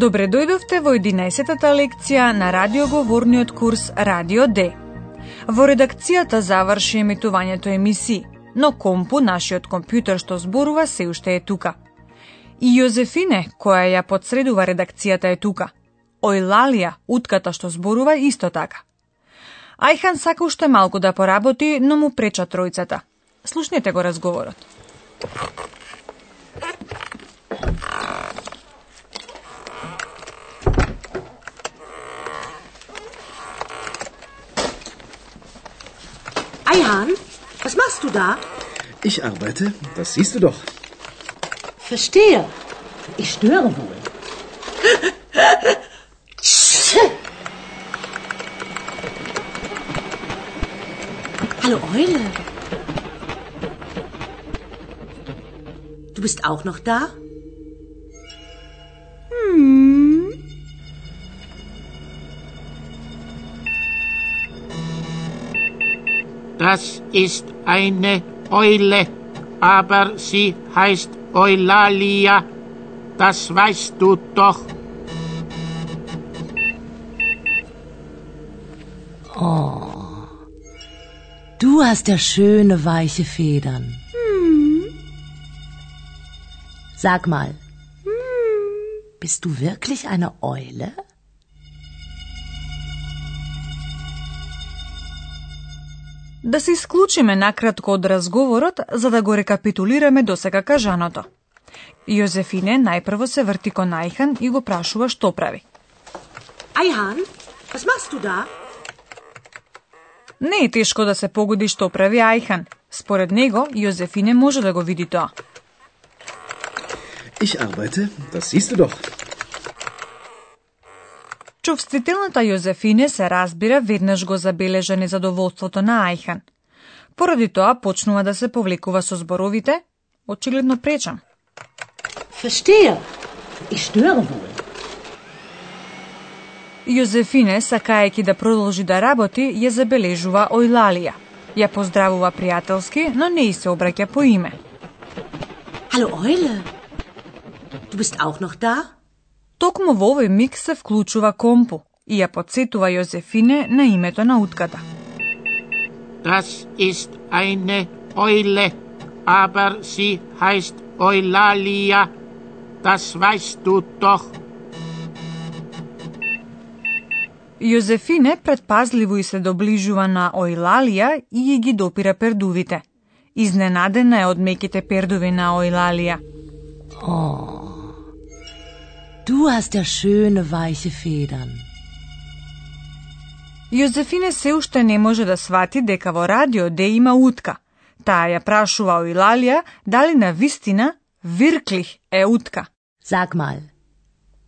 Добре дојдовте во 11-та лекција на радиоговорниот курс Радио Д. Во редакцијата заврши емитувањето емисии, но компу, нашиот компјутер што зборува, се уште е тука. И Јозефине, која ја подсредува редакцијата е тука. Ој Лалија утката што зборува, исто така. Ајхан сака уште малку да поработи, но му преча тројцата. Слушнете го разговорот. Du da? Ich arbeite, das siehst du doch. Verstehe. Ich störe wohl. Hallo Eule. Du bist auch noch da? Das ist eine Eule, aber sie heißt Eulalia. Das weißt du doch. Du hast ja schöne weiche Federn. Sag mal, bist du wirklich eine Eule? Да се исклучиме накратко од разговорот, за да го рекапитулираме досега кажаното. Јозефине најпрво се врти кон Ајхан и го прашува што прави. Eihan, was machst du da? Не е тешко да се погоди што прави Ајхан. Според него, Јозефине може да го види тоа. Ich arbeite, das siehst du doch. Чувствителната Јозефине се разбира веднаш го забележа незадоволството на Ајхан. Поради тоа почнува да се повлекува со зборовите, очигледно пречам. Verstehe. Ich störe wohl. Јозефине, сакајќи да продолжи да работи, ја забележува Ојлалија. Ја поздравува пријателски, но не и се обраќа по име. Hallo Eule. Du bist auch noch da? Токму во овој миг се вклучува компу и ја подсетува Јозефине на името на утката. Das ist eine Eule, aber sie heißt Eulalia. Das weißt du doch. Јозефине предпазливо и се доближува на Ојлалија и ја ги допира пердувите. Изненадена е од меките пердуви на Ојлалија. Du hast ja schöne weiche Federn. Јозефине се уште не може да свати дека во радио де има утка. Таа ја прашува Ојлалија дали на вистина Вирклих е утка. Sag mal,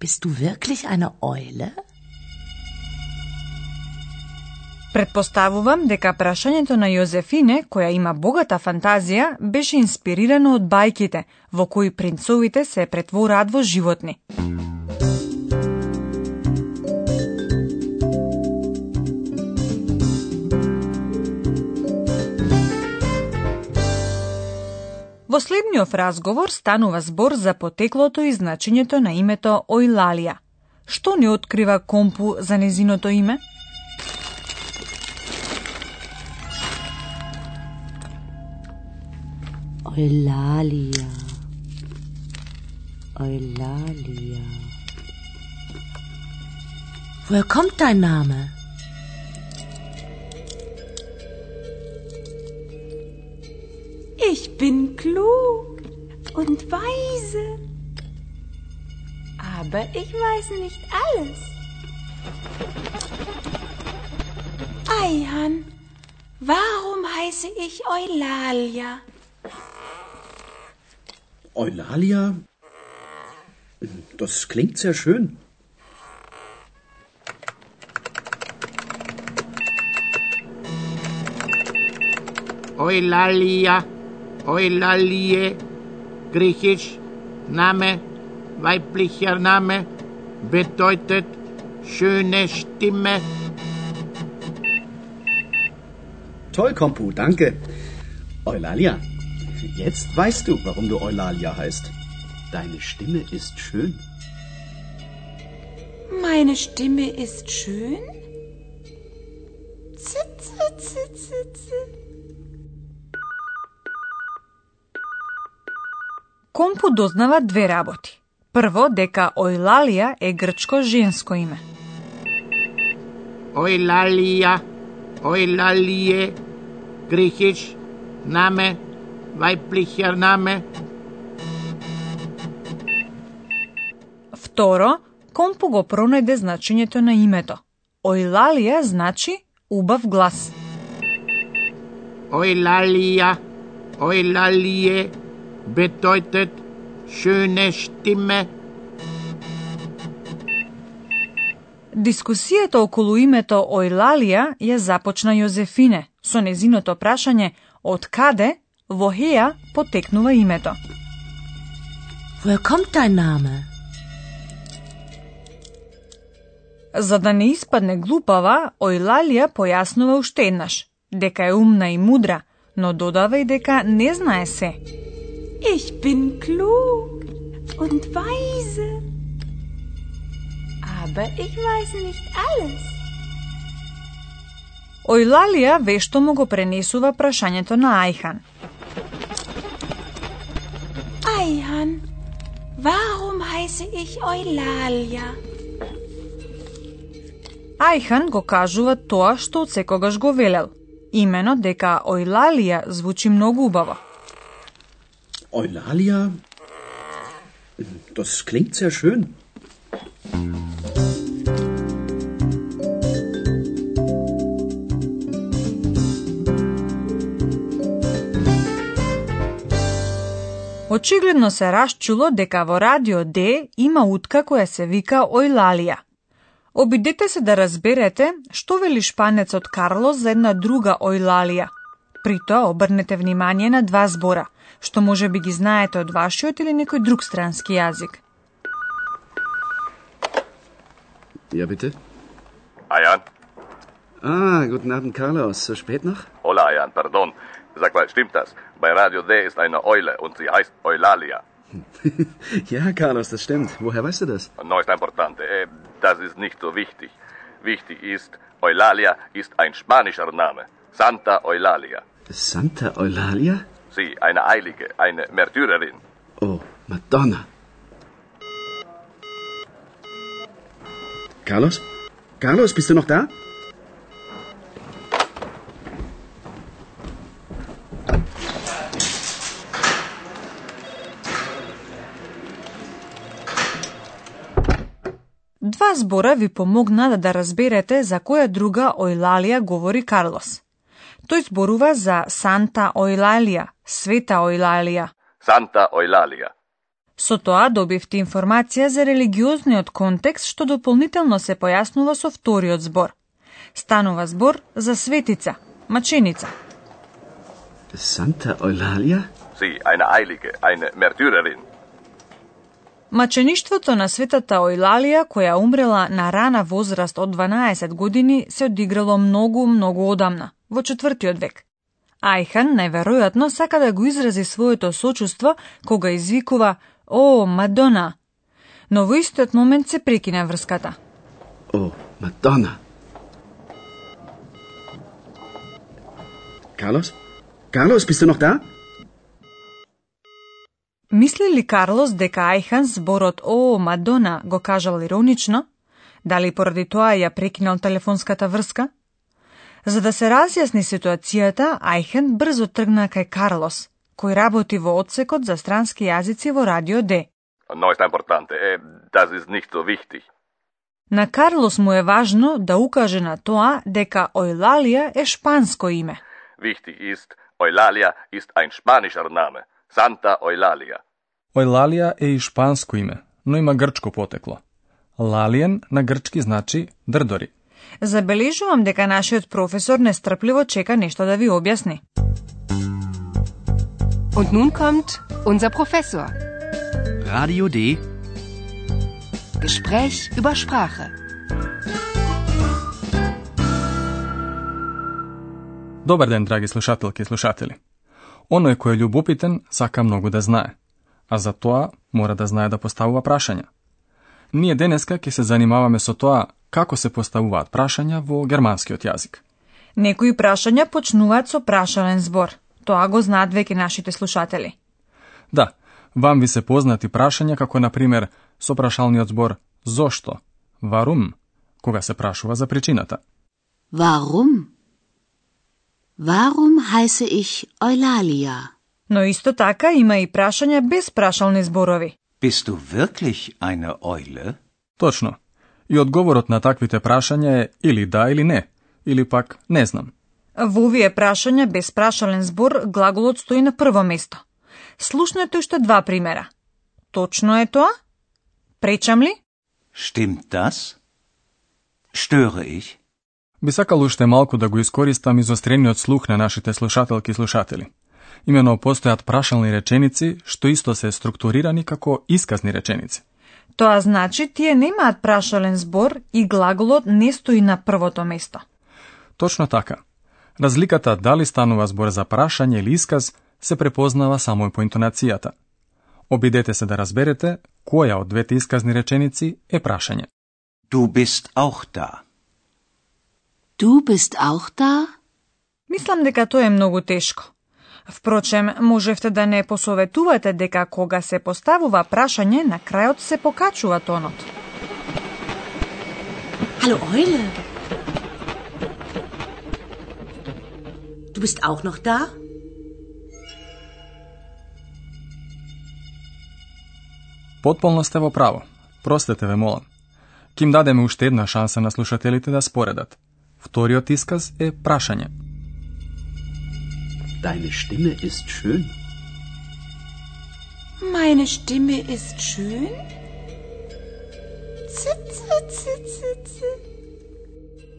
bist du wirklich eine Eule? Предпоставувам дека прашањето на Јозефине, која има богата фантазија, беше инспирирано од бајките, во кои принцовите се претвораат во животни. Во следниот разговор станува збор за потеклото и значењето на името Ојлалија. Што ни открива Компу за незиното име? Eulalia. Eulalia. Woher kommt dein Name? Ich bin klug und weise. Aber ich weiß nicht alles. Eihan, warum heiße ich Eulalia? Eulalia? Das klingt sehr schön. Eulalia. Eulalie, griechisch, Name, weiblicher Name, bedeutet schöne Stimme. Toll, Kompu, danke. Eulalia, jetzt weißt du, warum du Eulalia heißt. Deine Stimme ist schön. Meine Stimme ist schön? Z, z, z, Компу дознава две работи. Прво, дека Ојлалија е грчко женско име. Eulalia, Eulalie, griechisch, Name, weiblicher Name, Второ, Компу го пронајде значењето на името. Ојлалија значи убав глас. Eulalia, Eulalie, bedeutet schöne Stimme. Дискусијата околу името Ојлалија ја започна Јозефине со незиното прашање од каде во Хеја потекнува името. Woher kommt dein Name? За да не испадне глупава, Ојлалија појаснува уште еднаш дека е умна и мудра, но додава и дека не знае се. Ich bin klug und weise. Aber ich weiß nicht alles. Ојлалија вешто му го пренесува прашањето на Ајхан. Eihan, warum heiße ich Eulalia? Ајхан го кажува тоа што од секогаш го велел, имено дека Ојлалија звучи многу убаво. Eulalia? Das klingt sehr schön. Очигледно се расчуло дека во радио Д има утка која се вика Ојлалија. Обидете се да разберете што вели шпанецот Карлос за една друга Ојлалија. При тоа обрнете внимание на два збора, što може би ги знаете од вашиот или некој друг странски јазик. Ja, bitte? Ayan. Ah, guten Abend, Carlos. So spät noch? Hola, Ayan, pardon. Sag mal, stimmt das? Bei Radio D ist eine Eule und sie heißt Eulalia. ja, Carlos, das stimmt. Woher weißt du das? No ist importante. Eh, das ist nicht so wichtig. Wichtig ist, Eulalia ist ein spanischer Name. Santa Eulalia. Santa Eulalia? Sie, eine Heilige, eine Märtyrerin. Oh, Madonna. Carlos? Carlos, bist du noch da? Два збора ви помогна да разберете за која друга Ојлалија говори Карлос. Тој зборува за Санта Ојлалија, Света Ојлалија. Santa Eulalia. Со тоа добивте информација за религиозниот контекст што дополнително се појаснува со вториот збор. Станува збор за светица, маченица. Santa Eulalia? Sie, eine Heilige, eine Märtyrerin. Мачеништвото на светата Ојлалија, која умрела на рана возраст од 12 години, се одиграло многу, многу одамна, во четвртиот век. Ајхан најверојатно сака да го изрази своето сочувство кога извикува «О, Мадона!» Но во истиот момент се прекина врската. Oh, Madonna. Carlos? Carlos, bist du noch da? Мисли ли Карлос дека Ајхан зборот «О, Мадона» го кажал иронично? Дали поради тоа ја прекинал телефонската врска? За да се разјасни ситуацијата, Ајхен брзо тргна кај Карлос, кој работи во одсекот за странски јазици во Радио Д. Ist nicht so wichtig. На Карлос му е важно да укаже на тоа дека Ојлалија е шпанско име. Wichtig ist, Eulalia ist ein spanischer Name. Santa Eulalia. Ојлалија е и шпанско име, но има грчко потекло. Лалиен на грчки значи дрдори. Забележувам дека нашиот професор нестрпливо чека нешто да ви објасни. Und nun kommt unser Professor. Radio D. Gespräch über Sprache. Dobar den, dragi slušatelki i slušatelji. Оној кој е љубопитен сака многу да знае, а за тоа мора да знае да поставува прашања. Ние денеска ќе се занимаваме со тоа како се поставуваат прашања во германскиот јазик. Некои прашања почнуваат со прашален збор. Тоа го знаат веќе нашите слушатели. Да, вам ви се познати прашања како на пример со прашалниот збор зошто, варум, кога се прашува за причината. Warum? Warum heiße ich Eulalia? Но исто така има и прашања без прашални зборови. Bist du wirklich eine Eule? Точно. И одговорот на таквите прашања е или да или не, или пак не знам. Во овие прашања без прашален збор глаголот стои на прво место. Слушнете уште два примера. Точно е тоа? Пречам ли? Stimmt das? Störe ich? Би сакал уште малку да го искористам изострениот слух на нашите слушателки и слушатели. Имено постојат прашални реченици, што исто се структурирани како исказни реченици. Тоа значи тие немаат прашален збор и глаголот не стои на првото место. Точно така. Разликата дали станува збор за прашање или исказ се препознава само по интонацијата. Обидете се да разберете која од двете исказни реченици е прашање. Du bist auch da. Du bist auch da? Мислам дека тоа е многу тешко. Впрочем, можевте да не посоветувате дека кога се поставува прашање, на крајот се покачува тонот. Hallo Eule. Du bist auch noch da? Потполно сте во право. Простете ве молам. Ким дадеме уште една шанса на слушателите да споредат. Вториот исказ е прашање. Deine Stimme ist schön. Meine Stimme ist schön?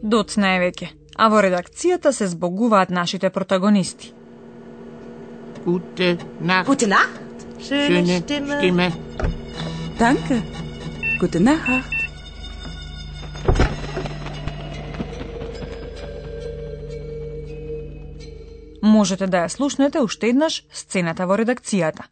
Дот највеќе, а во редакцијата се збогуваат нашите протагонисти. Gute Nacht. Gute Nacht. Schöne, Schöne Stimme. Stimme. Danke. Gute Nacht. Можете да ја слушнете уште еднаш сцената во редакцијата.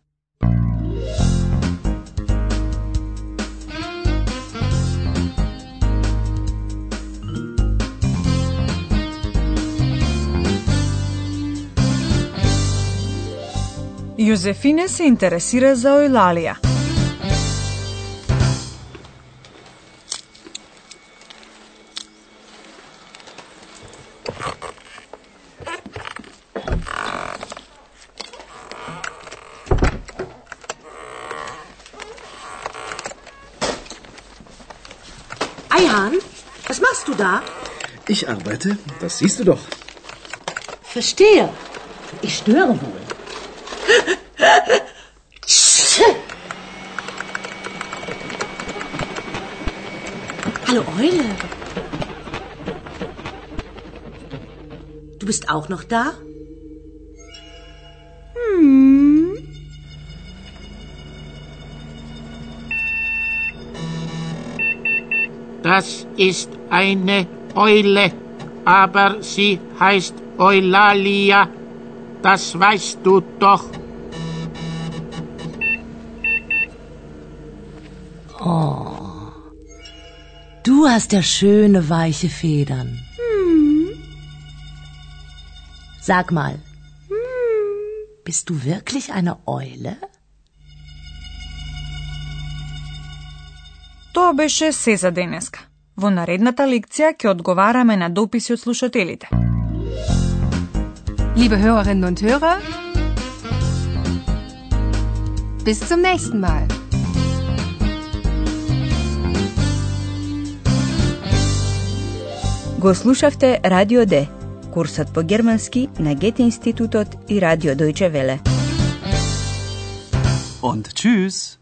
Јозефине се интересира за Ојлалија. Ich arbeite, das siehst du doch. Verstehe. Ich störe wohl. Hallo Eule. Du bist auch noch da? Das ist eine Eule, aber sie heißt Eulalia, das weißt du doch. Oh, du hast ja schöne weiche Federn. Hm. Sag mal, hm. bist du wirklich eine Eule? To bi še vse za. Во наредната лекција ќе одговараме на дописи од слушателите. Liebe Hörerinnen und Hörer, bis zum nächsten Mal. Го слушавте Радио Д, курсот по германски на Гете институтот и Радио Дојче Веле. Und tschüss.